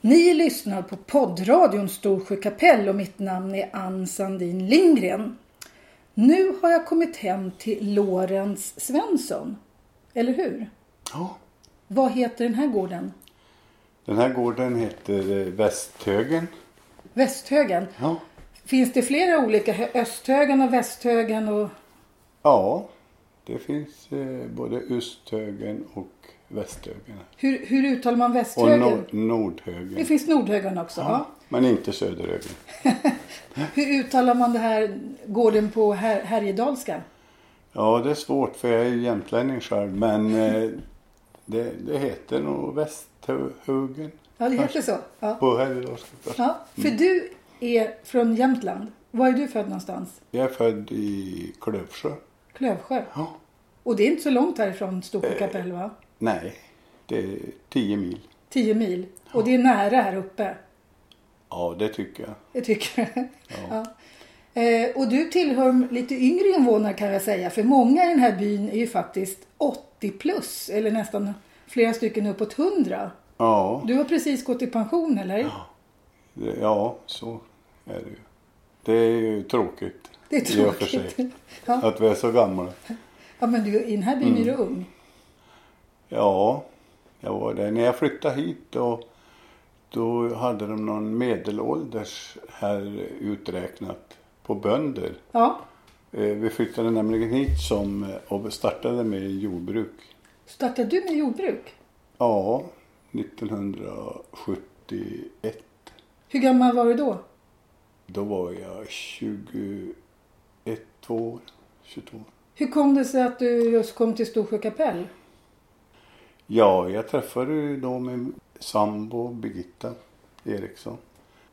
Ni lyssnar på poddradion Storsjö kapell och mitt namn är Ann Sandin Lindgren. Nu har jag kommit hem till Lorentz Svensson. Eller hur? Ja. Vad heter den här gården? Den här gården heter eh, Västhögen. Västhögen. Ja. Finns det flera olika? Hö- Östhögen och Västhögen och... Ja, det finns eh, både Östhögen och Västhögen. Hur, hur uttalar man Och Västhögen? nord, Det Nordhögen. finns Nordhögen också. Ja. Men inte Söderhögen. Hur uttalar man det här gården på här, Härjedalska? Ja, det är svårt för jag är jämtlänning själv. Men eh, det, det heter nog Västhögen. Ja, det heter så. Ja. På Härjedalska. Ja, för du är från Jämtland. Var är du född någonstans? Jag är född i Klövsjö. Klövsjö. Ja. Och det är inte så långt härifrån Storsjö kapell va? Nej, det är 10 mil. 10 mil. Och det är nära här uppe. Ja, det tycker jag. Det tycker jag. Ja. Eh, och du tillhör lite yngre invånare kan jag säga. För många i den här byn är ju faktiskt 80 plus. Eller nästan flera stycken uppåt 100. Ja, Du har precis gått i pension eller? det- ja så är det ju. Det är ju tråkigt. Det är I och för tråkigt. sig. Ja. Att vi är så gamla. ja men du, i den här byn är du ung. Ja, jag var där. När jag flyttade hit då, då hade de någon medelålders här uträknat på bönder. Ja. Eh, Vi flyttade nämligen hit som, och startade med jordbruk. Startade du med jordbruk? Ja, 1971. Hur gammal var du då? Då var jag 21 år, 22. Hur kom det sig att du just kom till Storsjö kapell? Ja, jag träffade ju då min sambo Birgitta Eriksson.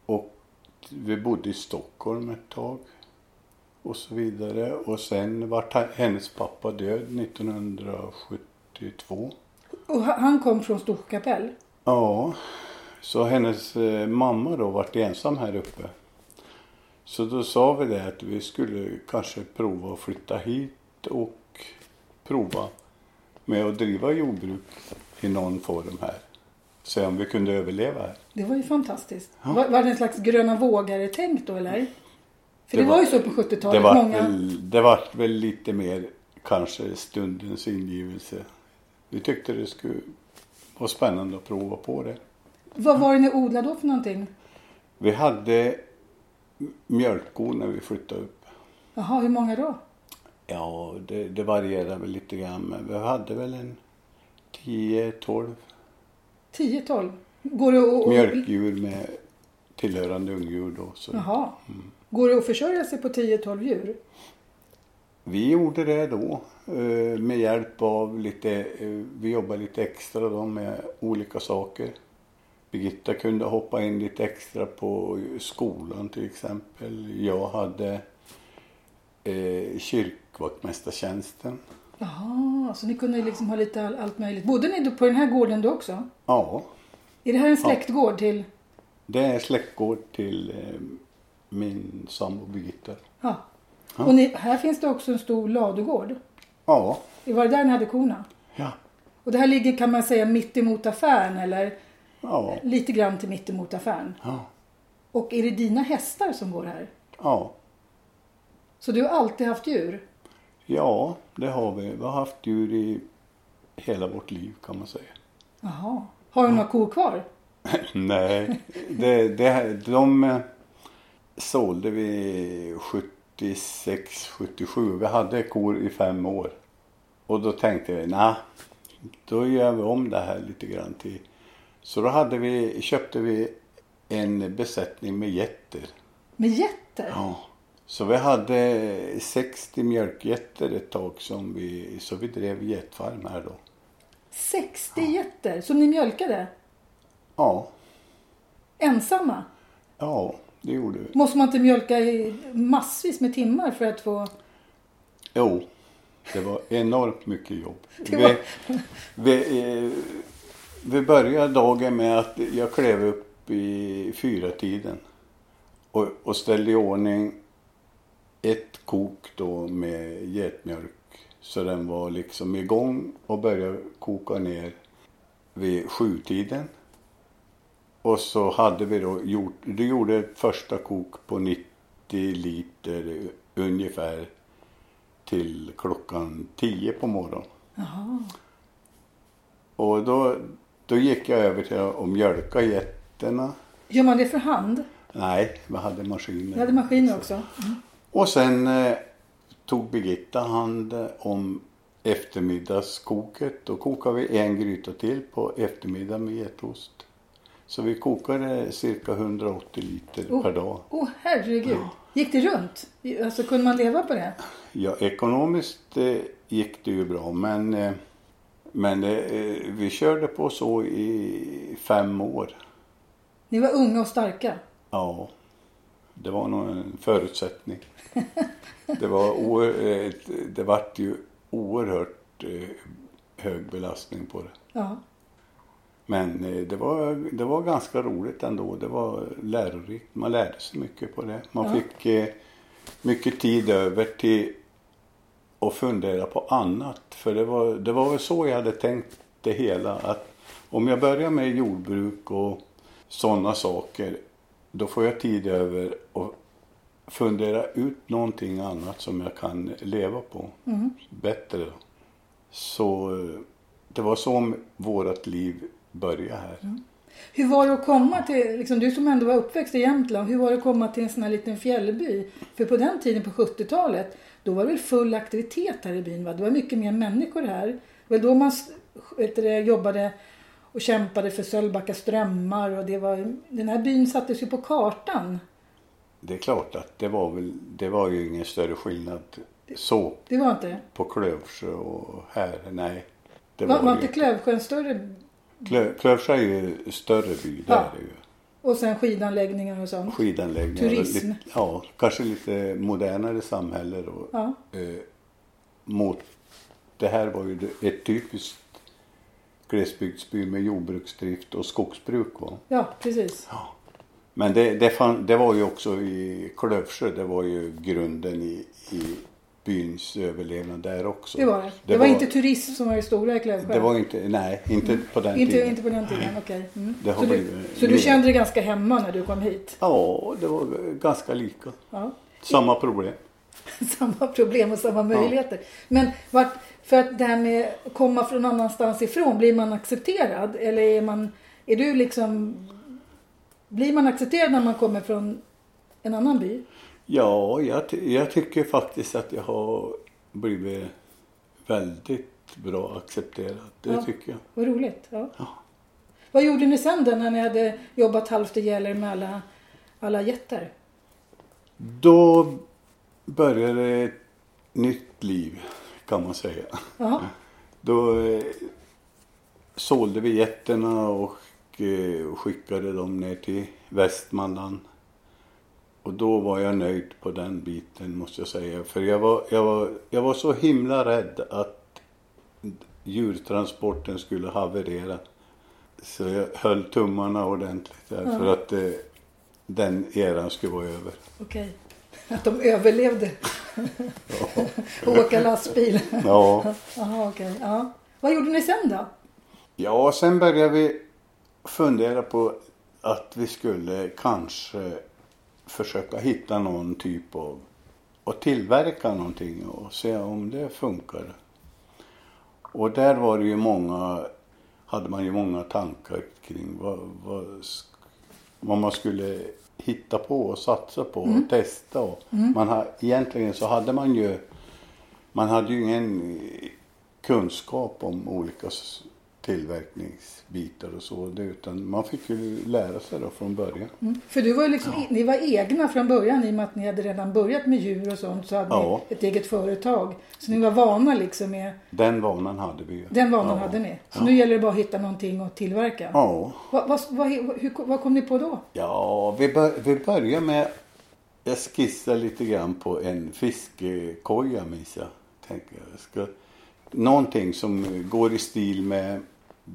Och vi bodde i Stockholm ett tag. Och så vidare. Och sen var hennes pappa död 1972. Och ha- han kom från Storsjö kapell? Ja, så hennes eh, mamma då vart ensam här uppe. Så då sa vi det att vi skulle kanske prova att flytta hit och prova med att driva jordbruk i någon form här. Se om vi kunde överleva här. Det var ju fantastiskt. Var, var det en slags gröna vågare-tänk då eller? För det, Det var, var- ju så på Det 70-talet. var, Många... väl, det var väl lite mer kanske stundens ingivelse. Vi tyckte det skulle vara spännande att prova på det. Vad var det ni odlade då för någonting? Vi hade mjölkkor när vi flyttade upp. Jaha, hur många då? Ja, det, det varierar väl lite grann. Men vi hade väl en 10-12 10-12? Går det att... mjölkdjur med tillhörande ungdjur då. Så Jaha. Går det att försörja sig på 10-12 djur? Vi gjorde det då eh, med hjälp av lite, eh, vi jobbade lite extra då med olika saker. Birgitta kunde hoppa in lite extra på skolan till exempel. Jag hade eh, kyrkvaktmästartjänsten. Jaha, så ni kunde liksom ha lite all, allt möjligt. Bodde ni på den här gården då också? Ja, Är det här en släktgård till... det är släktgård till eh, min sambo Birgitta. Ja. Och ni, här finns det också en stor ladugård. Ja, Var det där ni hade korna? ja, Och det här ligger kan man säga mitt emot affären eller ja, lite grann till mitt emot affären. ja, Och är det dina hästar som går här? ja. Så du har alltid haft djur? Ja, det har vi. Vi har haft djur i hela vårt liv kan man säga. Jaha. Har du några kor kvar? Nej, det, det, de eh, sålde vi 76, 77. Vi hade kor i fem år. Och då tänkte vi, nej, då gör vi om det här lite grann till. Så då hade vi, köpte vi en besättning med getter. Med getter? Ja. Så vi hade 60 mjölkgetter ett tag som vi, så vi drev getfarm här då. 60 getter som ni mjölkade? Ja, Ensamma? ja, det gjorde vi. Måste man inte mjölka i massvis med timmar för att få... Jo, det var enormt mycket jobb. Var- Vi, vi, eh, vi började dagen med att jag klev upp i fyra tiden och, och ställde i ordning ett kok då med getmjölk så den var liksom igång och började koka ner vid sjutiden. Och så hade vi då gjort, du gjorde ett första kok på 90 liter ungefär till klockan 10 på morgonen. Jaha. Och då, då gick jag över till att mjölka getterna. Gör man det för hand? Nej, vi hade maskiner. Jag hade maskiner också. Mm. Och sen eh, tog Birgitta hand om eftermiddagskoket. Då kokade vi en gryta till på eftermiddag med getost. Så vi kokade cirka 180 liter Oh. per dag. Åh herregud. Gick det runt? Alltså kunde man leva på det? Ja, ekonomiskt eh, gick det ju bra men, eh, men eh, vi körde på så i fem år. Ni var unga och starka. Ja, det var nog en förutsättning. Det var oer, eh, det vart ju oerhört eh, hög belastning på det. Ja. Men eh, det var, det var ganska roligt ändå. Det var lärorikt. Man lärde sig mycket på det. Man Ja. fick eh, mycket tid över till att fundera på annat. För det var, det var väl så jag hade tänkt det hela. Att om jag börjar med jordbruk och sådana saker. Då får jag tid över att fundera ut någonting annat som jag kan leva på. Mm. Bättre. Så eh, det var så vårt liv började här. Hur var det att komma till, liksom, du som ändå var uppväxt i Jämtland, hur var det att komma till en sån här liten fjällby? För på den tiden på 70-talet, då var det väl full aktivitet här i byn va? Det var mycket mer människor här. Det var då man vet du, jobbade och kämpade för Sölvbacka strömmar och det var, den här byn sattes ju på kartan. Det är klart att det var väl, det var ju ingen större skillnad så Det var inte på Klövsjö och här. Nej. Det Var, var, var inte. Klövsjö en större? Klö, Klövsjö är ju en större by. Där Ja. är det ju. Och sen skidanläggningar och sånt. Skidanläggningar. Turism. Lite, ja, kanske lite modernare samhälle då. Ja. Eh, mot, det här var ju ett typiskt glesbygdsby med jordbruksdrift och skogsbruk. Va? ja, precis. Men det, det, fann, det var ju också i Klövsjö, det var ju grunden i, i byns överlevnad där också. Det var det. Det, var, inte turism som var det stora i Klövsjö? Det var inte, nej, inte på den Inte, tiden. inte på den tiden, okej. Mm. Det har Så, du, blivit så du kände dig ganska hemma när du kom hit? Ja, det var ganska lika. Ja. Samma problem. samma problem och samma möjligheter. Men vart, för att det här med att komma från annanstans ifrån, blir man accepterad? Eller är man, är du liksom, blir man accepterad när man kommer från en annan by? Ja, jag, jag tycker faktiskt att jag har blivit väldigt bra accepterad. Det Ja. tycker jag. Vad roligt. Ja. Ja. Vad gjorde ni sen då när ni hade jobbat halvt ihjäl er med alla, alla jätter? Då började ett nytt liv kan man säga. Jaha. Då eh, sålde vi getterna och eh, skickade dem ner till Västmanland. Och då var jag nöjd på den biten måste jag säga. För jag var, jag var, jag var så himla rädd att djurtransporten skulle haverera. Så jag höll tummarna ordentligt där för att eh, den eran skulle vara över. Okej. Att de överlevde. Åka lastbil. Ja. Jaha, okej. Ja. Vad gjorde ni sen då? Ja, sen började vi fundera på att vi skulle kanske försöka hitta någon typ av och tillverka någonting och se om det funkar. Och där var det ju många, hade man ju många tankar kring vad, vad, vad man skulle hitta på och satsa på och testa. Och man ha, egentligen så hade man ju, man hade ju ingen kunskap om olika tillverkningsbitar och så. Det, utan man fick ju lära sig då från början. Mm. För du var ju liksom, ni var egna från början i och med att ni hade redan börjat med djur och sånt. Så hade Ja. ni ett eget företag. Så ni var vana liksom med, Den vanan hade vi ju. den vanan ja. hade ni. Så nu gäller det bara att hitta någonting att tillverka. Ja. Vad, vad, vad, hur, vad kom ni på då? Ja, vi, bör, vi börjar med... Jag skissar lite grann på en fiskekoja minns jag. Tänker jag. Ska, någonting som går i stil med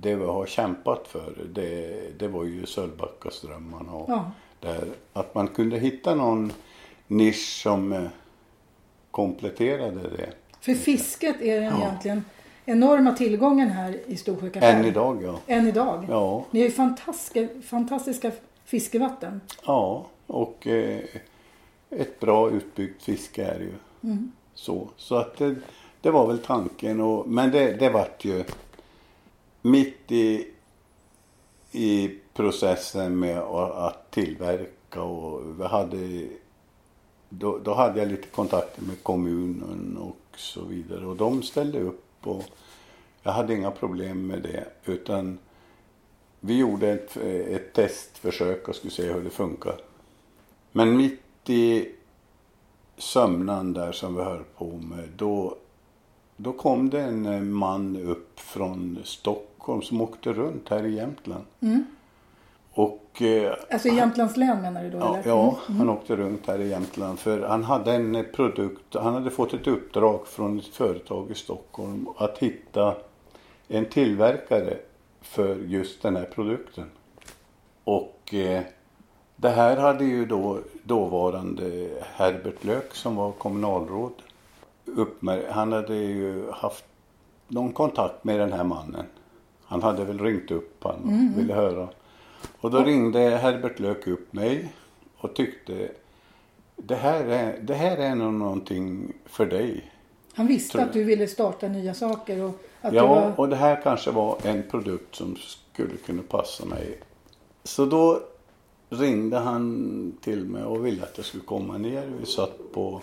det vi har kämpat för. Det, det var ju Sölvbackaströmmarna och Ja. där. Att man kunde hitta någon nisch som eh, kompletterade det. För fisket är den Ja. egentligen enorma tillgången här i Storsjö kapell. Än idag ja. Än idag. Ja, Ni har ju fantastiska, fantastiska fiskevatten. ja och eh, ett bra utbyggt fiske är ju. Mm. Så, så att det, det var väl tanken. Och, men det, det vart ju mitt i, i processen med att, tillverka och vi hade då, då hade jag lite kontakter med kommunen och så vidare och de ställde upp och jag hade inga problem med det utan vi gjorde ett, ett testförsök och skulle se hur det funkar. Men mitt i sömnan där som vi höll på med då, då kom det en eh, man upp från Stockholm som åkte runt här i Jämtland. Mm. Och eh, Alltså i Jämtlands län menar du då? Ja, eller? ja Mm. han åkte runt här i Jämtland för han hade en produkt, han hade fått ett uppdrag från ett företag i Stockholm att hitta en tillverkare för just den här produkten. Och eh, det här hade ju då dåvarande Herbert Lök som var kommunalråd uppmär- han hade ju haft någon kontakt med den här mannen. Han hade väl ringt upp han och ville höra. Och då ringde Herbert Lök upp mig och tyckte det här är, det här är nog någonting för dig. Han visste att du ville starta nya saker och att Ja, var... och det här kanske var en produkt som skulle kunna passa mig. Så då ringde han till mig och ville att jag skulle komma ner. Vi satt på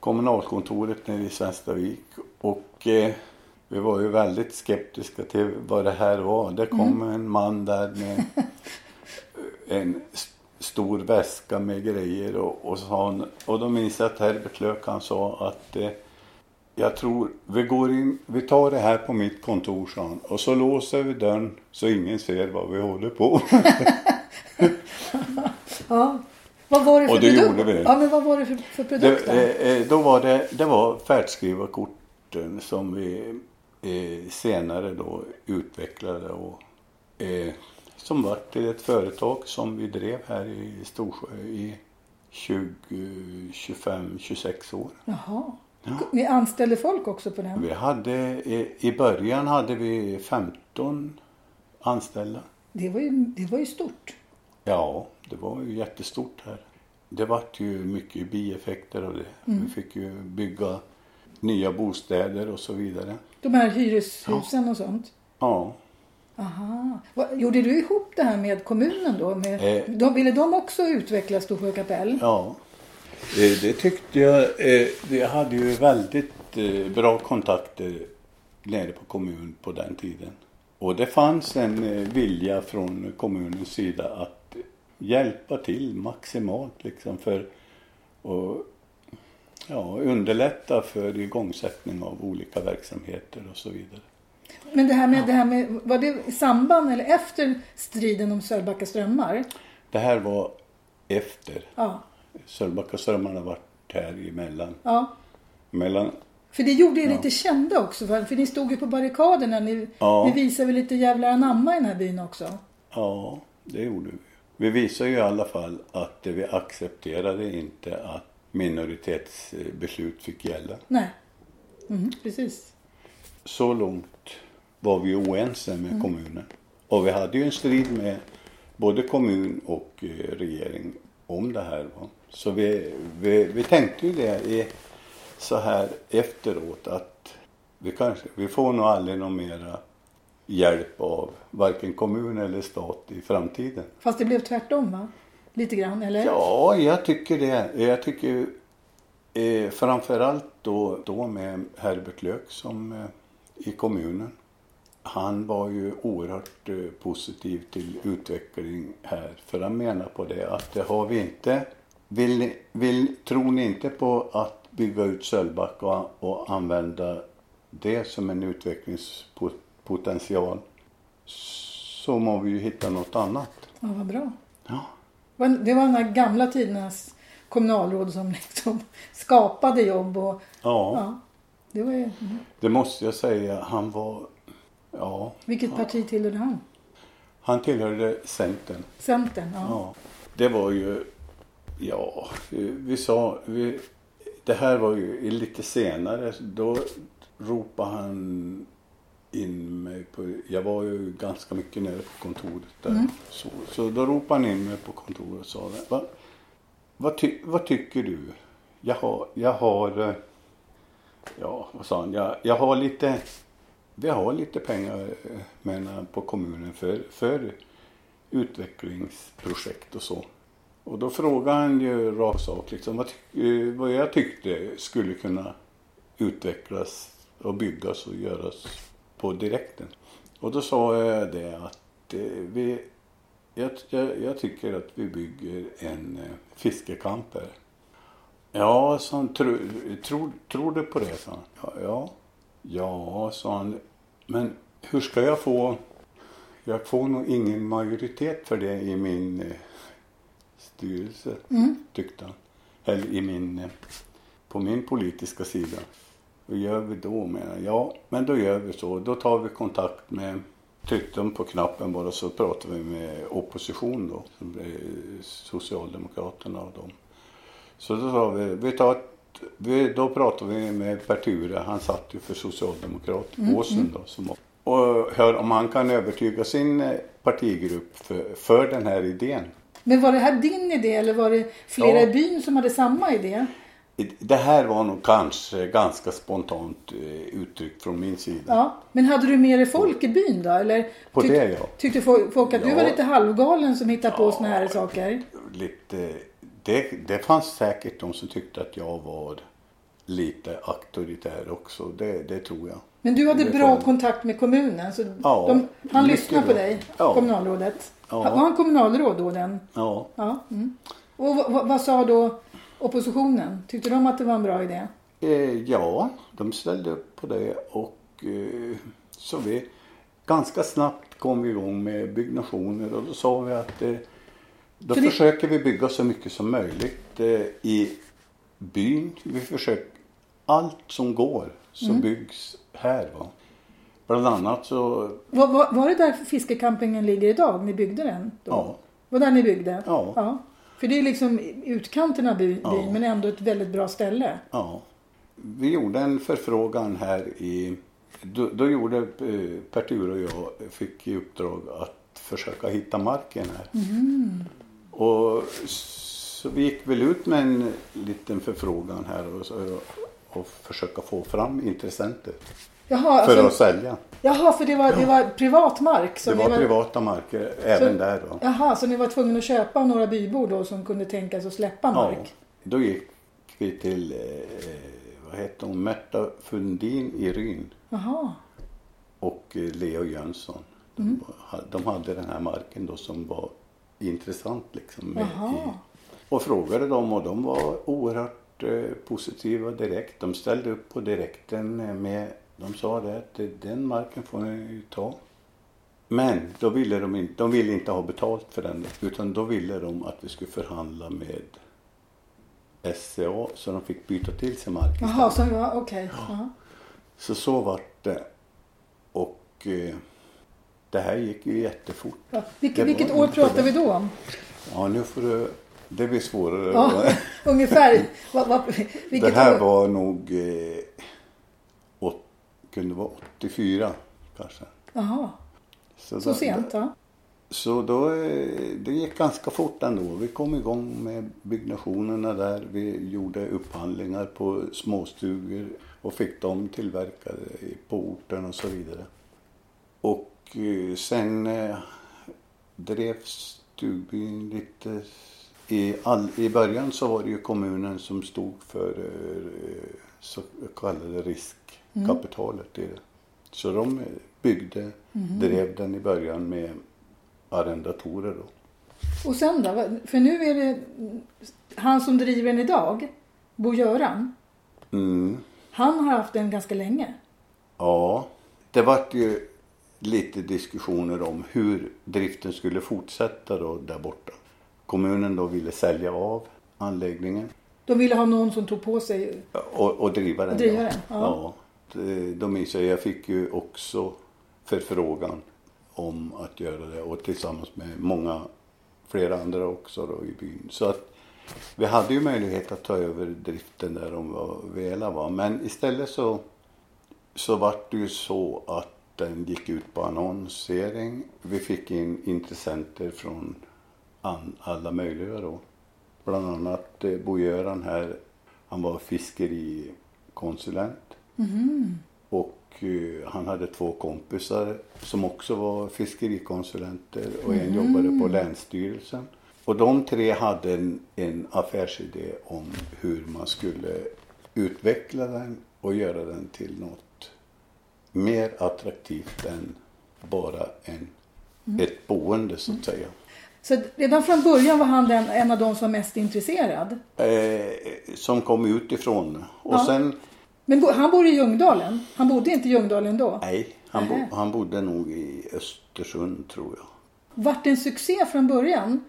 kommunalkontoret nere i Svenstavik och eh, vi var ju väldigt skeptiska till vad det här var. Det kom en man där med en stor väska med grejer och, och, sa han, och då minns jag att Herbert Lök han sa att eh, jag tror vi går in, vi tar det här på mitt kontor sa han och så låser vi dörren så ingen ser vad vi håller på. Ja. Vad var det för Och det produkt? gjorde vi. Ja, men vad var det för, för produkt? Det, eh, eh, då var det, det var färdskrivarkorten som vi eh, senare då utvecklade och eh, som var till ett företag som vi drev här i Storsjö i 20, 25, 26 år. Jaha. Ni anställde folk också på den? Vi hade, i början hade vi 15 anställda. Det var ju, det var ju stort. Ja, det var ju jättestort här. Det vart ju mycket bieffekter av det. Vi fick ju bygga nya bostäder och så vidare. De här hyreshusen och sånt. Ja, Aha. Gjorde du ihop det här med kommunen då? Med, Eh. de, ville de också utveckla Storsjö kapell? ja. Eh, Det tyckte jag. eh, Jag hade ju väldigt eh, bra kontakter nere på kommun på den tiden. Och det fanns en eh, vilja från kommunens sida att hjälpa till maximalt liksom för att ja, underlätta för igångsättning av olika verksamheter och så vidare. Men det här med, det här med, var det i samband eller efter striden om Sölvbacka strömmar? Det här var efter. Ja. Sölvbackaströmmarna varit här emellan. ja. Mellan, För det gjorde er lite kända också. För, för ni stod ju på barrikaderna. Ni, Ja. ni visade väl lite jävlar anamma i den här byn också? ja, det gjorde vi. Vi visade ju i alla fall att vi accepterade inte att minoritetsbeslut fick gälla. Nej. Mm, precis. Så långt var vi oense med kommunen. Och vi hade ju en strid med både kommun och eh, regering om det här. Va? Så vi, vi, vi tänkte ju det i, så här efteråt att vi, kanske, vi får nog aldrig någon mera hjälp av varken kommun eller stat i framtiden. Fast det blev tvärtom va? Lite grann, eller? Ja, jag tycker det. Jag tycker eh, framförallt då, då med Herbert Lök som eh, i kommunen. Han var ju oerhört eh, positiv till utveckling här. För han menar på det att det har vi inte. Vill, vill, tror ni inte på att bygga ut Sölvbacka och, och använda det som en utvecklingspotential så må vi ju hitta något annat. Ja, vad bra. Ja. Det var- Det var de här gamla tidernas kommunalråd som liksom skapade jobb och Ja. ja. Det var ju, mm. Det måste jag säga. Han var... Ja. Vilket parti tillhörde han? Han tillhörde Centern. Centern? Ja. Ja. Det var ju... Ja, vi sa... Vi, det här var ju lite senare. Då ropade han in mig på, jag var ju ganska mycket nere på kontoret där. Så, så då ropade han in mig på kontoret och sa. Va, vad, ty, vad tycker du? Jag har, jag har, eh, ja vad sa han, jag, jag har lite, vi har lite pengar eh, menar, på kommunen för, för utvecklingsprojekt och så. Och då frågade han ju rakt sak liksom, vad, eh, vad jag tyckte skulle kunna utvecklas och byggas och göras på direkten. Och då sa jag det att eh, vi, jag, jag, jag tycker att vi bygger en eh, fiskekamper. Ja, sa han, tror, tror, tror du på det? sa han. Ja, ja, ja, sa han. Men hur ska jag få, jag får nog ingen majoritet för det i min eh, styrelse, tyckte han. Eller i min, på min politiska sida. Vad gör vi då? Menar jag. Ja, men då gör vi så. Då tar vi kontakt med, tryckte de på knappen bara så pratar vi med opposition då. Som Socialdemokraterna och dem. Så då sa vi, vi tar ett, vi, då pratar vi med Per Ture, han satt ju för Socialdemokrat, Åsen då. Som, och hör om han kan övertyga sin eh, partigrupp för, för den här idén. Men var det här din idé eller var det flera Ja. i byn som hade samma idé? Det här var nog kanske ganska spontant eh, uttryckt från min sida. Ja. Men hade du med dig folk i byn då? Eller På tyck- det, ja. Tyckte folk, att du Ja. var lite halvgalen som hittade på såna här saker? Lite, det, det fanns säkert de som tyckte att jag var lite auktoritär också. Det, det tror jag. Men du hade bra kontakt med kommunen så Ja, de, han lyssnade på dig, Ja. kommunalrådet. Ja. Var han kommunalråd då den? Ja, Ja. Mm. Och vad, vad, vad sa då oppositionen? Tyckte de att det var en bra idé? eh, ja de ställde upp på det och eh, så vi ganska snabbt kom vi igång med byggnationer och då sa vi att eh, då För det- försöker vi bygga så mycket som möjligt eh, i byn. Vi försöker allt som går som Mm. byggs här. Va? Bland annat så, Var, var, var det där fiskecampingen ligger idag? Ni byggde den? Då? ja, Var det där ni byggde? Ja. För det är liksom utkanten av byn, Ja. men ändå ett väldigt bra ställe. ja. Vi gjorde en förfrågan här i, då, då gjorde eh, Pertur och jag, fick i uppdrag att försöka hitta marken här. Och så vi gick väl ut med en liten förfrågan här och, och försöka få fram intressenter Jaha, för alltså, att sälja. jaha för det var, det var privat mark? som Det ni var privata marker även där då. Jaha, så ni var tvungna att köpa några bybor då som kunde tänka sig att släppa Ja, mark? då gick vi till, eh, vad hette hon, Märta Fundin i Ryn Jaha. och eh, Leo Jönsson. De, Mm. de hade den här marken då som var intressant liksom. Med Jaha. i, och frågade dem och de var oerhört eh, positiva direkt. De ställde upp på direkten eh, med, de sa det att den marken får ni ta. Men då ville de inte, de ville inte ha betalt för den utan då ville de att vi skulle förhandla med SCA så de fick byta till sig marken. Jaha, så okej. Ja. Så så vart det. Och eh, det här gick ju jättefort. Ja. Vilket, vilket år pratar vi då om? Ja, nu får du... Det blir svårare. Ja, ungefär. Vad, vad, det vilket här år? var nog... Eh, kunde vara 84 kanske. Jaha, Så, så då- sent ja. Så då, eh, det gick ganska fort ändå. Vi kom igång med byggnationerna där. Vi gjorde upphandlingar på småstugor och fick dem tillverkade i- på orten och så vidare. Och eh, sen eh, drev stugbyn lite... I, all, I början så var det ju kommunen som stod för så kallade riskkapitalet i det. Så de byggde, drev den i början med arrendatorer då. Och sen då? För nu är det han som driver den idag, Bo-Göran. Mm. Han har haft den ganska länge. Ja, det vart ju lite diskussioner om hur driften skulle fortsätta då där borta. Kommunen då ville sälja av anläggningen De ville ha någon som tog på sig. och, och driva den. Och driva ja. den, ja. ja. Eh, det- minns jag, jag fick ju också förfrågan om att göra det och tillsammans med många flera andra också då i byn. Så att vi hade ju möjlighet att ta över driften där om vad Vela var. Men istället så, så vart det ju så att den gick ut på annonsering. Vi fick in intressenter från an, alla möjliga då. Bland annat eh, Bo-Göran här, han var fiskerikonsulent. Och eh, han hade två kompisar som också var fiskerikonsulenter och en jobbade på Länsstyrelsen. Och de tre hade en, en affärsidé om hur man skulle utveckla den och göra den till något mer attraktivt än bara en, ett boende så att säga. Så redan från början var han den, en av de som var mest intresserad. Eh, som kom utifrån. Och Ja. sen, Men bo, han bor i Ljungdalen. Han bodde inte i Ljungdalen då. nej, han, bo, han bodde nog i Östersund tror jag. Vart det en succé från början?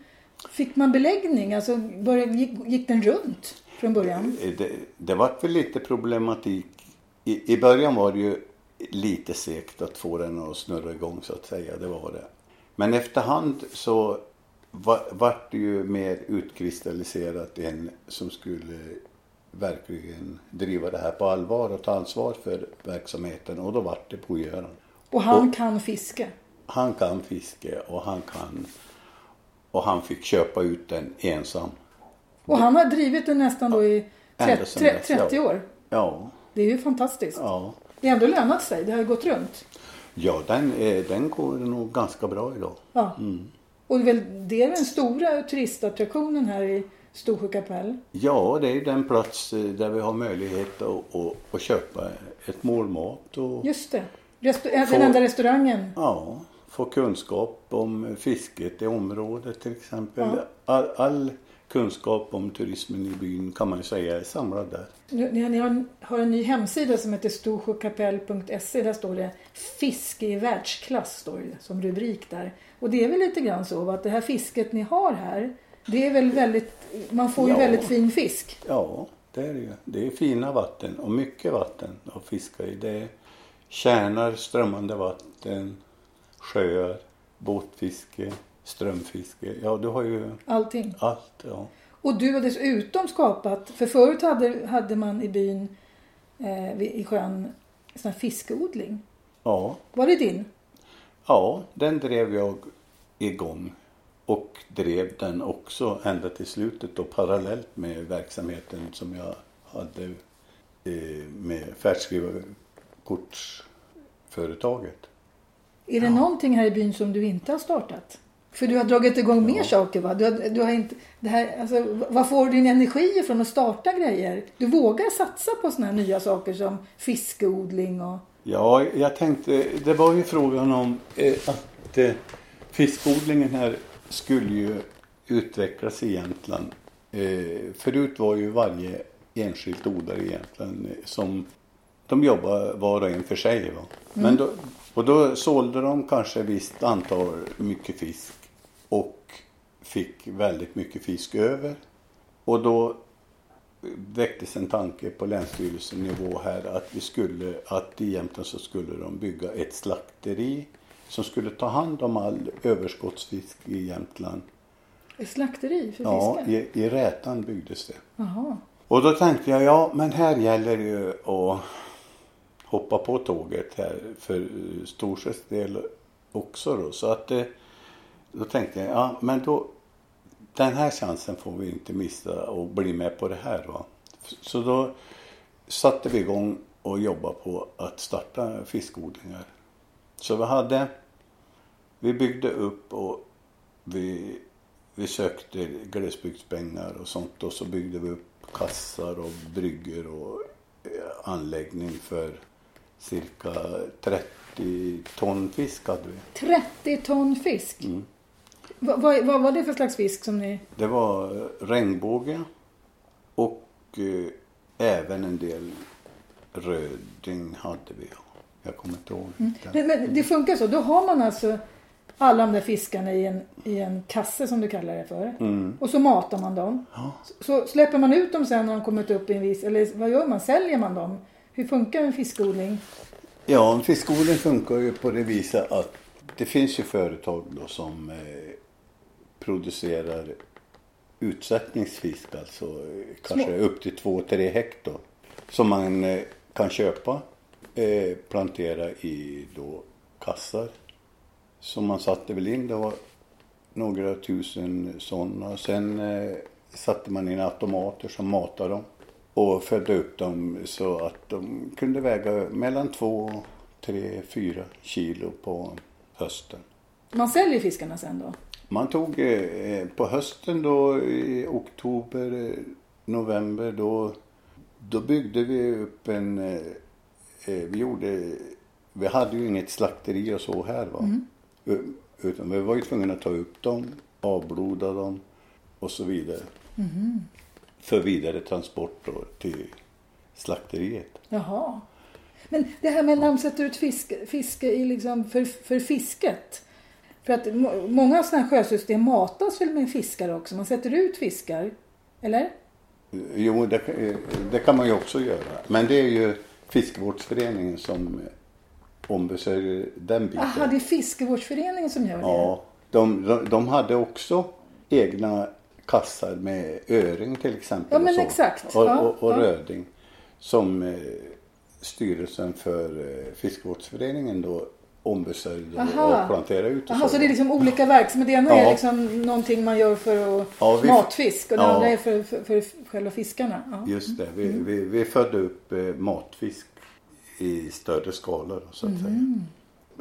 Fick man beläggning? Alltså började, gick, gick den runt från början? Eh, Det, det var väl lite problematik. I, I början var det ju lite segt att få den att snurra igång så att säga. Det var det. Men efterhand så var, vart det ju mer utkristalliserat en som skulle verkligen driva det här på allvar och ta ansvar för verksamheten. Och då vart det Bo-Göran. Och han kan fiske. Han kan fiske och han kan och han fick köpa ut den ensam. Och han har drivit den nästan då i Ända 30, sedan dess, 30 ja. år. Ja, Det är ju fantastiskt. ja. Det har ändå lönat sig. Det har ju gått runt. Ja, den, är, den går nog ganska bra idag. Ja. Och det är, väl, det är den stora turistattraktionen här i Storsjö kapell. Ja, det är den plats eh, där vi har möjlighet att, att, att köpa ett mål mat och Just det. Äh, Får- Den enda restaurangen. ja, få kunskap om fisket i området till exempel. Ja. All, all kunskap om turismen i byn kan man ju säga är samlad där. Ni, ni har, en, har en ny hemsida som heter storsjökapell.se. Där står det fiske i världsklass står det som rubrik där. Och det är väl lite grann så att det här fisket ni har här. Det är väl väldigt, man får ju Ja. väldigt fin fisk. Ja, det är det ju. Det är fina vatten och mycket vatten att fiska i. Det är tjärnar, strömmande vatten, sjöar, båtfiske, strömfiske. Ja, du har ju Allting. allt. Ja. Och du har dessutom skapat, för förut hade, hade man i byn, eh, i sjön, sån här fiskeodling. ja, Var det din? Ja, den drev jag igång och drev den också ända till slutet och parallellt med verksamheten som jag hade eh, med färdskrivarkortsföretaget. Är det någonting här i byn som du inte har startat? För du har dragit igång mer saker va? Du har, du har inte, det här, alltså, vad får du din energi ifrån att starta grejer? Du vågar satsa på såna här nya saker som fiskeodling och... Ja, jag tänkte, det var ju frågan om eh, att eh, fiskodlingen här skulle ju utvecklas Jämtland. Eh, förut var ju varje enskilt odlare Jämtland eh, som de jobbar var och en för sig. Va? Men då, och då sålde de kanske ett visst antal mycket fisk och fick väldigt mycket fisk över. Och då väcktes en tanke på länsstyrelsenivå här att vi skulle, att i Jämtland så skulle de bygga ett slakteri som skulle ta hand om all överskottsfisk i Jämtland. Ett slakteri för Ja, fiske? i, i Rätan byggdes det. Jaha. Och då tänkte jag, ja men här gäller det ju att hoppa på tåget här för Storsjös del också då. Så att eh, då tänkte jag, ja men då den här chansen får vi inte missa och bli med på det här va. Så då satte vi igång och jobbade på att starta fiskodlingar. Så vi hade, vi byggde upp och vi, vi sökte glesbygdspengar och sånt och så byggde vi upp kassar och brygger och eh, anläggning för cirka 30 ton fisk hade vi. 30 ton fisk? Mm. Vad, vad, vad var det för slags fisk som ni... Det var eh, regnbåge och eh, även en del röding hade vi. Jag kommer inte ihåg. den. Men, men det funkar så. Då har man alltså alla de där fiskarna i en, i en kasse som du kallar det för. Mm. Och så matar man dem. Ja. Så släpper man ut dem sen när de kommit upp i en viss... Eller vad gör man? Säljer man dem? Hur funkar en fiskodling? Ja, en fiskodling funkar ju på det viset att det finns ju företag då som eh, producerar utsättningsfisk, alltså eh, kanske upp till 2-3 hektar. Som man eh, kan köpa, eh, plantera i då kassar. Som man satte väl in. Det var några tusen sådana. Sen eh, satte man in automater som matade dem. Och födde upp dem så att de kunde väga mellan två, tre, fyra kilo på hösten. Man säljer fiskarna sen då? Man tog eh, på hösten då i oktober, eh, november då, då byggde vi upp en, eh, eh vi gjorde, vi hade ju inget slakteri och så här va. Mm. Utan vi var ju tvungna att ta upp dem, avbloda dem och så vidare. Mhm. För vidare transport till slakteriet. Jaha. Men det här med de sätter ut fisk, fiske i liksom för, för fisket. För att må- många sådana här sjösystem matas väl med fiskar också? Man sätter ut fiskar. Eller? Jo, det, det kan man ju också göra. Men det är ju fiskevårdsföreningen som ombesörjer den biten. Jaha, det är fiskevårdsföreningen som gör det? Ja, de, de, de hade också egna kassar med öring till exempel. Ja, och men så. exakt. Och, Ja, och, och ja. röding. Som eh, styrelsen för eh, fiskevårdsföreningen då ombesörjde Aha. och planterade ut. Och Jaha, så det är liksom olika verksamheter. Det ena är Ja. liksom någonting man gör för att Ja, vi- matfisk och det andra är för, för, för själva fiskarna. Just det, vi, Mm. vi, vi födde upp eh, matfisk i större skala så att Mm. säga.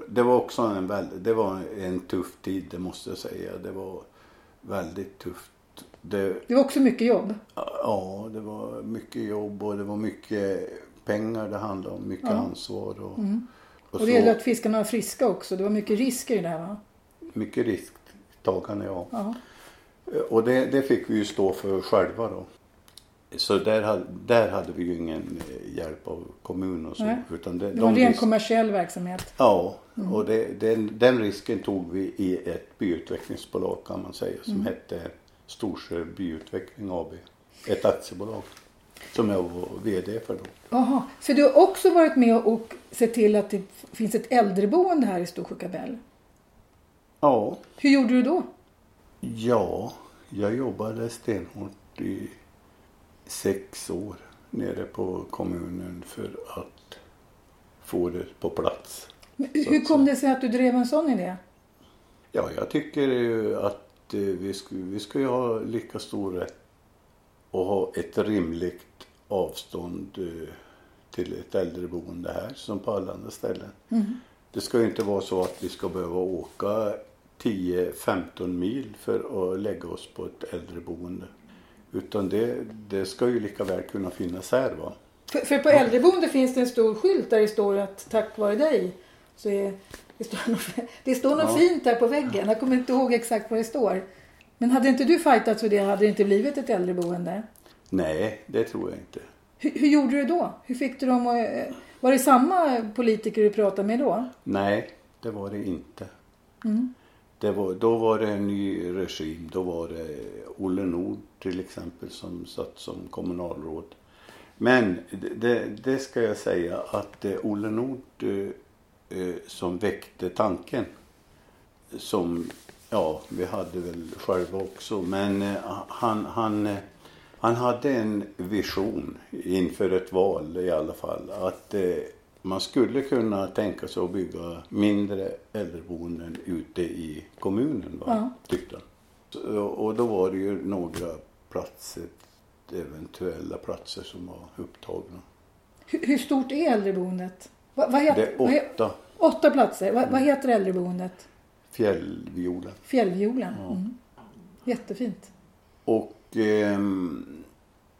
Det var också en, väldigt, det var en tuff tid, det måste jag säga. Det var väldigt tufft. Det, Det var också mycket jobb. ja, det var mycket jobb och det var mycket pengar det handlade om. Mycket Ja. ansvar. Och, och, Mm. Och så, det gäller att fiskarna var friska också. Det var mycket risker i det här va? mycket risktagande, ja. Ja. Och det, det fick vi ju stå för själva då. Så där, hade- där hade vi ju ingen eh, hjälp av kommun och så. Nej. Utan det, Det var en ren risk- kommersiell verksamhet. Ja, och det, den, den risken tog vi i ett byutvecklingsbolag kan man säga som hette Storsjö byutveckling AB. Ett aktiebolag som jag var VD för då. Jaha, för du har också varit med och sett till att det finns ett äldreboende här i Storsjökabell. Ja, Hur gjorde du då? ja, jag jobbade stenhårt i sex år nere på kommunen för att få det på plats. Men Hur kom det sig att du drev en sån idé? Ja, jag tycker ju att eh, vi ska, vi ska ju ha lika stor rätt att ha ett rimligt avstånd eh, till ett äldreboende här som på alla andra ställen. Det ska ju inte vara så att vi ska behöva åka 10-15 mil för att lägga oss på ett äldreboende. Utan det, det ska ju lika väl kunna finnas här va. För, för på äldreboende finns det en stor skylt där det står att tack vare dig så är det står något, det står något Ja. fint där på väggen. Jag kommer inte ihåg exakt vad det står. Men hade inte du fightats för det hade det inte blivit ett äldreboende. Nej, det tror jag inte. Hur, hur gjorde du då? Hur fick du dem att... Var det samma politiker du pratade med då? Nej, det var det inte. Mm. Det var, då var det en ny regim. Då var det Olle Nord till exempel som satt som kommunalråd. Men det, det, ska jag säga att eh, Olle Nord eh, eh, som väckte tanken. Som, ja, vi hade väl själva också. Men eh, han, han, eh, han hade en vision inför ett val i alla fall. Att eh, man skulle kunna tänka sig att bygga mindre äldreboenden ute i kommunen. Va? Ja. Tyckte han. Och då var det ju några platser, eventuella platser som var upptagna. Hur, hur stort är äldreboendet? Va, vad Det heter, är vad he- åtta åtta platser. Va, vad heter äldreboendet? fjällviolen. Fjällviolen. Mm. Jättefint. Och ehm,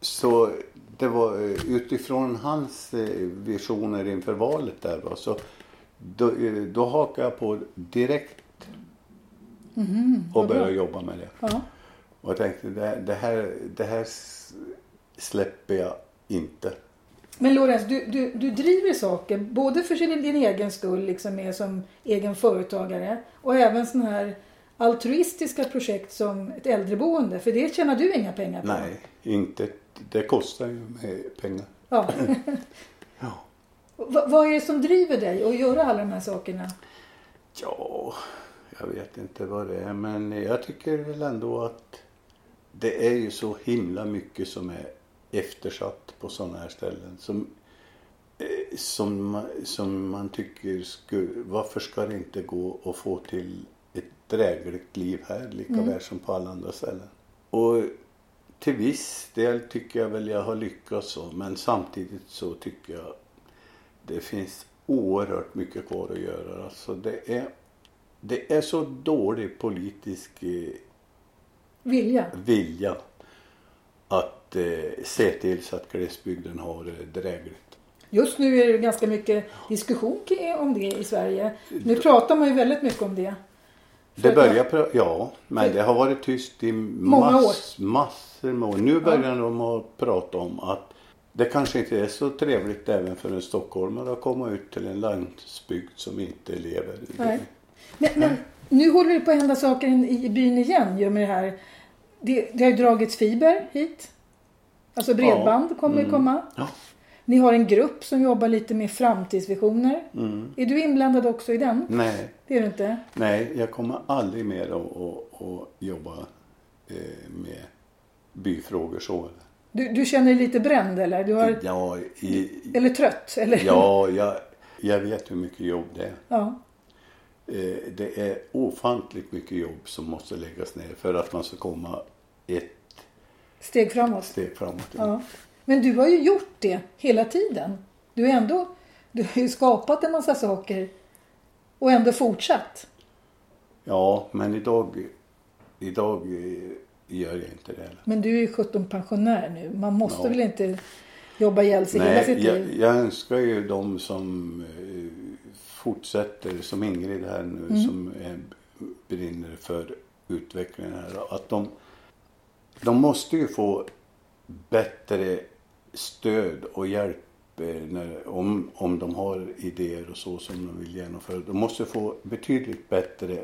så det var eh, utifrån hans eh, visioner inför valet där va, så då, eh, då hakade jag på direkt Mhm, och bra. började jobba med det. Ja. Och jag tänkte det, här- det här, det här släpper jag inte. Men Lorenz, du, du, du driver saker både för sin, din egen skull, liksom med som egen företagare och även sådana här altruistiska projekt som ett äldreboende. För det tjänar du inga pengar på. Nej, inte. Det kostar ju med pengar. Ja. Ja. vad, vad är det som driver dig att göra alla de här sakerna? Ja, jag vet inte vad det är men jag tycker väl ändå att det är ju så himla mycket som är eftersatt på sådana här ställen. Som eh, som, man- som man tycker skulle, varför ska det inte gå att få till ett drägligt liv här lika väl som på alla andra ställen. Och till viss del tycker jag väl jag har lyckats så men samtidigt så tycker jag det finns oerhört mycket kvar att göra. Alltså det är, det är så dålig politisk eh, Vilja. vilja att eh, se till så att glesbygden har det drägligt. Just nu är det ganska mycket diskussion om det i Sverige. Nu pratar man ju väldigt mycket om det. Det börjar, ja, men det har varit tyst i mass, massor med år. Nu börjar de att prata om att det kanske inte är så trevligt även för en stockholmare att komma ut till en landsbygd som inte lever i Nej. Men, men nu håller det på att hända saker i, byn igen ju med det här. Det, det har ju dragits fiber hit. Alltså bredband kommer ju komma. Ja. Ni har en grupp som jobbar lite med framtidsvisioner. Mm. Är du inblandad också i den? Nej, Det är du inte? nej, jag kommer aldrig mer att, att, att jobba eh, med byfrågor så. Du, du känner dig lite bränd eller? Du har, Ja, i, eller trött? Eller? ja jag, jag vet hur mycket jobb det är. ja. Eh, det är ofantligt mycket jobb som måste läggas ner för att man ska komma ett Steg framåt? steg framåt. Ja. Men du har ju gjort det hela tiden. Du, är ändå, du har ju skapat en massa saker och ändå fortsatt. Ja, men idag, idag gör jag inte det. Men du är ju 17 pensionär nu. Man måste Ja. väl inte jobba ihjäl sig hela Nej, sitt jag, liv? jag önskar ju de som eh, fortsätter, som Ingrid här nu, Mm. som eh, brinner för utvecklingen här. Att de, de måste ju få bättre stöd och hjälp eh, när, om, om de har idéer och så som de vill genomföra. De måste få betydligt bättre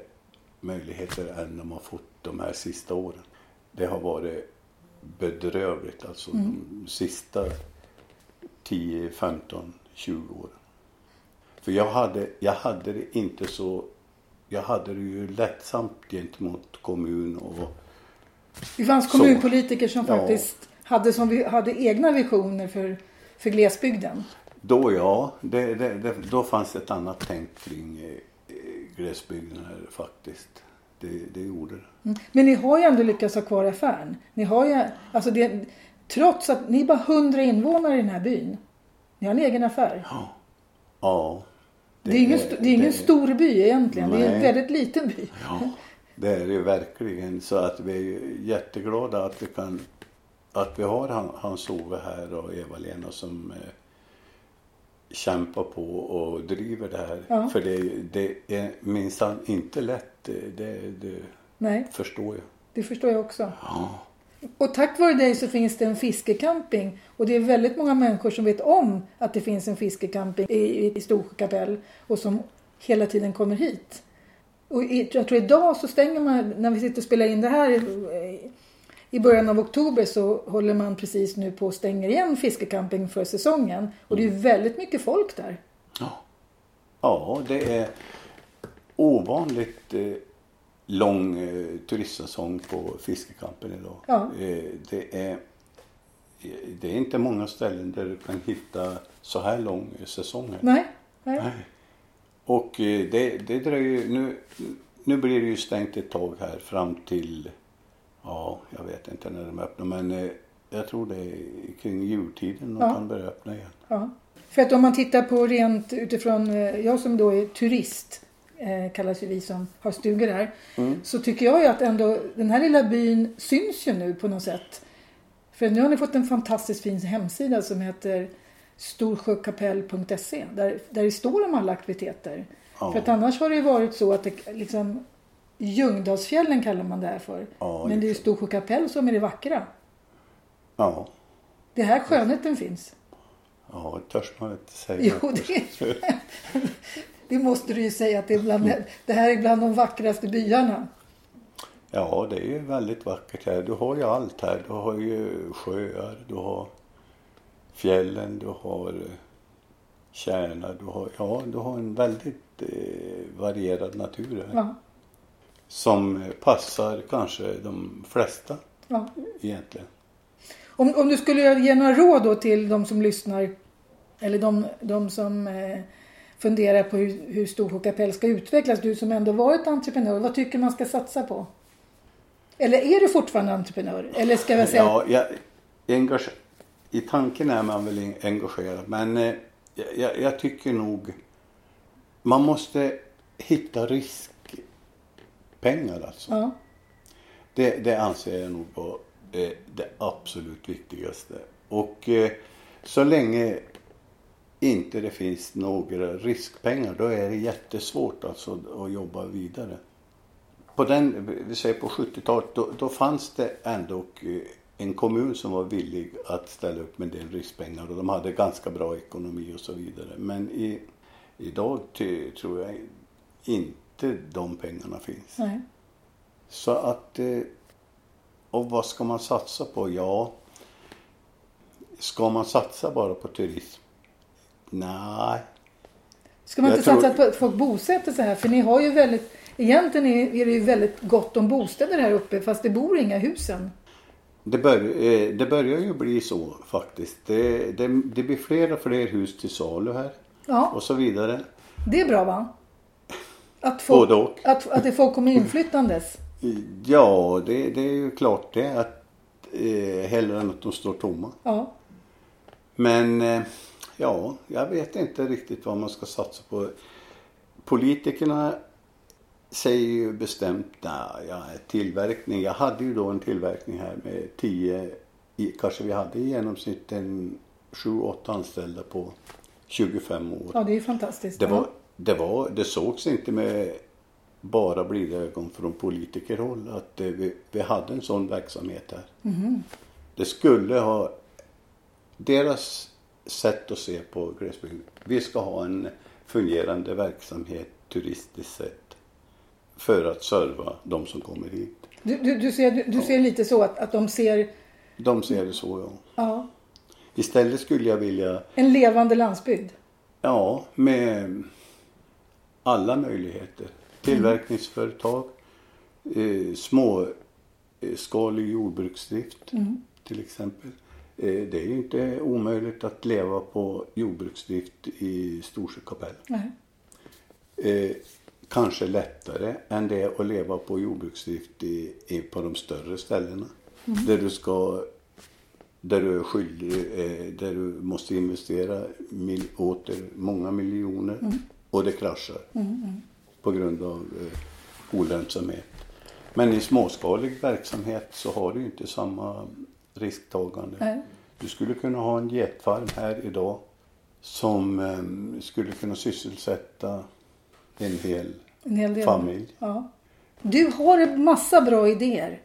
möjligheter än de har fått de här sista åren. Det har varit bedrövligt alltså de sista 10, 15, 20 åren. För jag hade, jag hade det inte så... Jag hade det ju lättsamt gentemot kommun och... Det fanns kommunpolitiker som faktiskt hade, som vi, hade egna visioner för, för glesbygden. Då ja, det, det, det, då fanns ett annat tänk kring eh, glesbygden här faktiskt. Det, det gjorde det. Mm. Men ni har ju ändå lyckats ha kvar affären. Ni har ju, alltså det, trots att ni är bara 100 invånare i den här byn. Ni har en egen affär. Ja. Det, är, ingen, det är ingen stor by egentligen. Det är en Nej. väldigt liten by. Ja, det är det ju verkligen. Så att vi är jätteglada att vi kan att vi har Han- Hans-Ove här och Eva-Lena som eh, kämpar på och driver det här. Ja. För det, det är minsann inte lätt. Det, det, det Nej, förstår jag. det förstår jag också. Ja. Och tack vare dig så finns det en fiskecamping. Och det är väldigt många människor som vet om att det finns en fiskecamping i, i Storsjö kapell. Och som hela tiden kommer hit. Och jag tror idag så stänger man, när vi sitter och spelar in det här i, början av oktober så håller man precis nu på och stänger igen fiskecamping för säsongen. Och det är ju väldigt mycket folk där. Ja. ja, det är ovanligt eh, lång eh, turistsäsong på fiskekampen idag. Ja. Eh, det, är, det är inte många ställen där du kan hitta så här lång säsong. Nej, nej. Nej. Och det, det dröjer nu, nu blir det ju stängt ett tag här fram till, ja, jag vet inte när de öppnar, men eh, jag tror det är kring jultiden de Ja. kan börja öppna igen. Ja. För att om man tittar på rent utifrån, eh, jag som då är turist, eh, kallas ju vi som har stugor här. Så tycker jag ju att ändå den här lilla byn syns ju nu på något sätt. För nu har ni fått en fantastiskt fin hemsida som heter storsjökapell.se där, där det står om alla aktiviteter. Ja. För att annars har det ju varit så att det liksom Ljungdalsfjällen kallar man det här för. Ja, Men det är ju. Storsjö kapell som är det vackra. Ja, Det är här skönheten finns. ja törs man inte säga. Jo, det, det måste du ju säga att det, är bland, det här är bland de vackraste byarna. Ja, det är ju väldigt vackert här. Du har ju allt här. Du har ju sjöar, du har fjällen, du har eh, kärnar, du har, ja, du har en väldigt eh, varierad natur här. Ja, Som passar kanske de flesta ja. egentligen. Om, om du skulle ge några råd då till de som lyssnar Eller de, de som eh, funderar på hur, hur Storsjö kapell ska utvecklas. Du som ändå varit entreprenör, vad tycker man ska satsa på? Eller är du fortfarande entreprenör? Eller ska jag säga... Ja, jag, engage, I tanken är man väl engagerad men eh, jag, jag tycker nog man måste hitta riskpengar alltså. Ja. Det, det anser jag nog vara eh, det absolut viktigaste. Och eh, så länge inte det finns några riskpengar då är det jättesvårt alltså att jobba vidare. På den, vi säger på 70-talet, då, då fanns det ändå eh, en kommun som var villig att ställa upp med en del riskpengar och de hade ganska bra ekonomi och så vidare. Men i, idag ty, tror jag inte de pengarna finns. Nej. Så att, eh, och vad ska man satsa på? Ja, ska man satsa bara på turism? Nej. Ska man inte tror- satsa på att folk bosätter sig här? För ni har ju väldigt, egentligen är det ju väldigt gott om bostäder här uppe fast det bor inga husen. Det, bör, eh, det börjar ju bli så faktiskt. Det, det, det blir fler och fler hus till salu här Ja, och så vidare. det är bra va? Att, folk, Både och. att, att det folk kommer inflyttandes. Ja, det, det är ju klart det. Att, eh, hellre än att de står tomma. Ja. Men eh, ja, jag vet inte riktigt vad man ska satsa på. Politikerna säger ju bestämt, nej, ja, tillverkning. Jag hade ju då en tillverkning här med 10, i- kanske vi hade i genomsnitt en 7-8 anställda på 25 år. ja, det är ju fantastiskt. Det, var, det, var, det sågs inte med bara blida ögon från politikerhåll att eh, vi, vi hade en sån verksamhet här. Det skulle ha deras sätt att se på glesbygden. Vi ska ha en fungerande verksamhet turistiskt sett för att serva de som kommer hit. Du, du, du, ser, du, du ser lite så att, att de ser De ser det så ja. ja, Istället skulle jag vilja, en levande landsbygd. ja, med alla möjligheter. Tillverkningsföretag, eh, småskalig jordbruksdrift till exempel. Eh, det är ju inte omöjligt att leva på jordbruksdrift i Storsjö kapell. Nej. Eh, kanske lättare än det att leva på jordbruksdrift i, i, på de större ställena. Där du ska där du är skyldig, eh, där du måste investera mil, åter många miljoner och det kraschar på grund av eh, olönsamhet. Men i småskalig verksamhet så har du inte samma risktagande. Nej. Du skulle kunna ha en getfarm här idag som eh, skulle kunna sysselsätta en hel En hel del. familj. Ja. Du har en massa bra idéer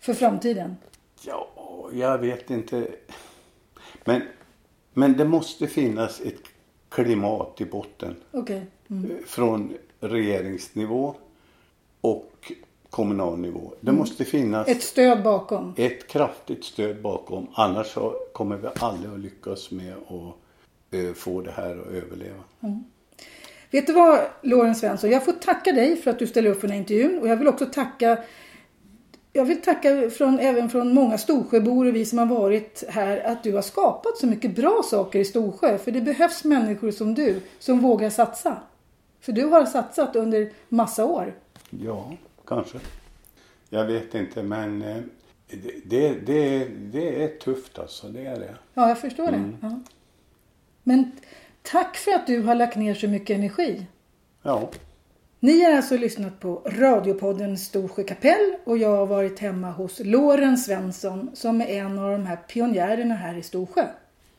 för framtiden. Ja, jag vet inte. Men, men det måste finnas ett klimat i botten. Okej. Mm. eh, Från regeringsnivå och kommunal nivå. Det Mm. måste finnas Ett stöd bakom. ett kraftigt stöd bakom. Annars så kommer vi aldrig att lyckas med att eh, få det här att överleva. Vet du vad, Loren Svensson? Jag får tacka dig för att du ställer upp för den här intervjun. Och jag vill också tacka jag vill tacka från, även från många Storsjöbor och vi som har varit här att du har skapat så mycket bra saker i Storsjö. För det behövs människor som du som vågar satsa. För du har satsat under massa år. Ja, kanske. Jag vet inte men eh, det, det, det, är tufft alltså. Det är det. Ja, jag förstår det. Ja. Men tack för att du har lagt ner så mycket energi. Ja. Ni har alltså lyssnat på radiopodden Storsjö kapell och jag har varit hemma hos Loren Svensson som är en av de här pionjärerna här i Storsjö.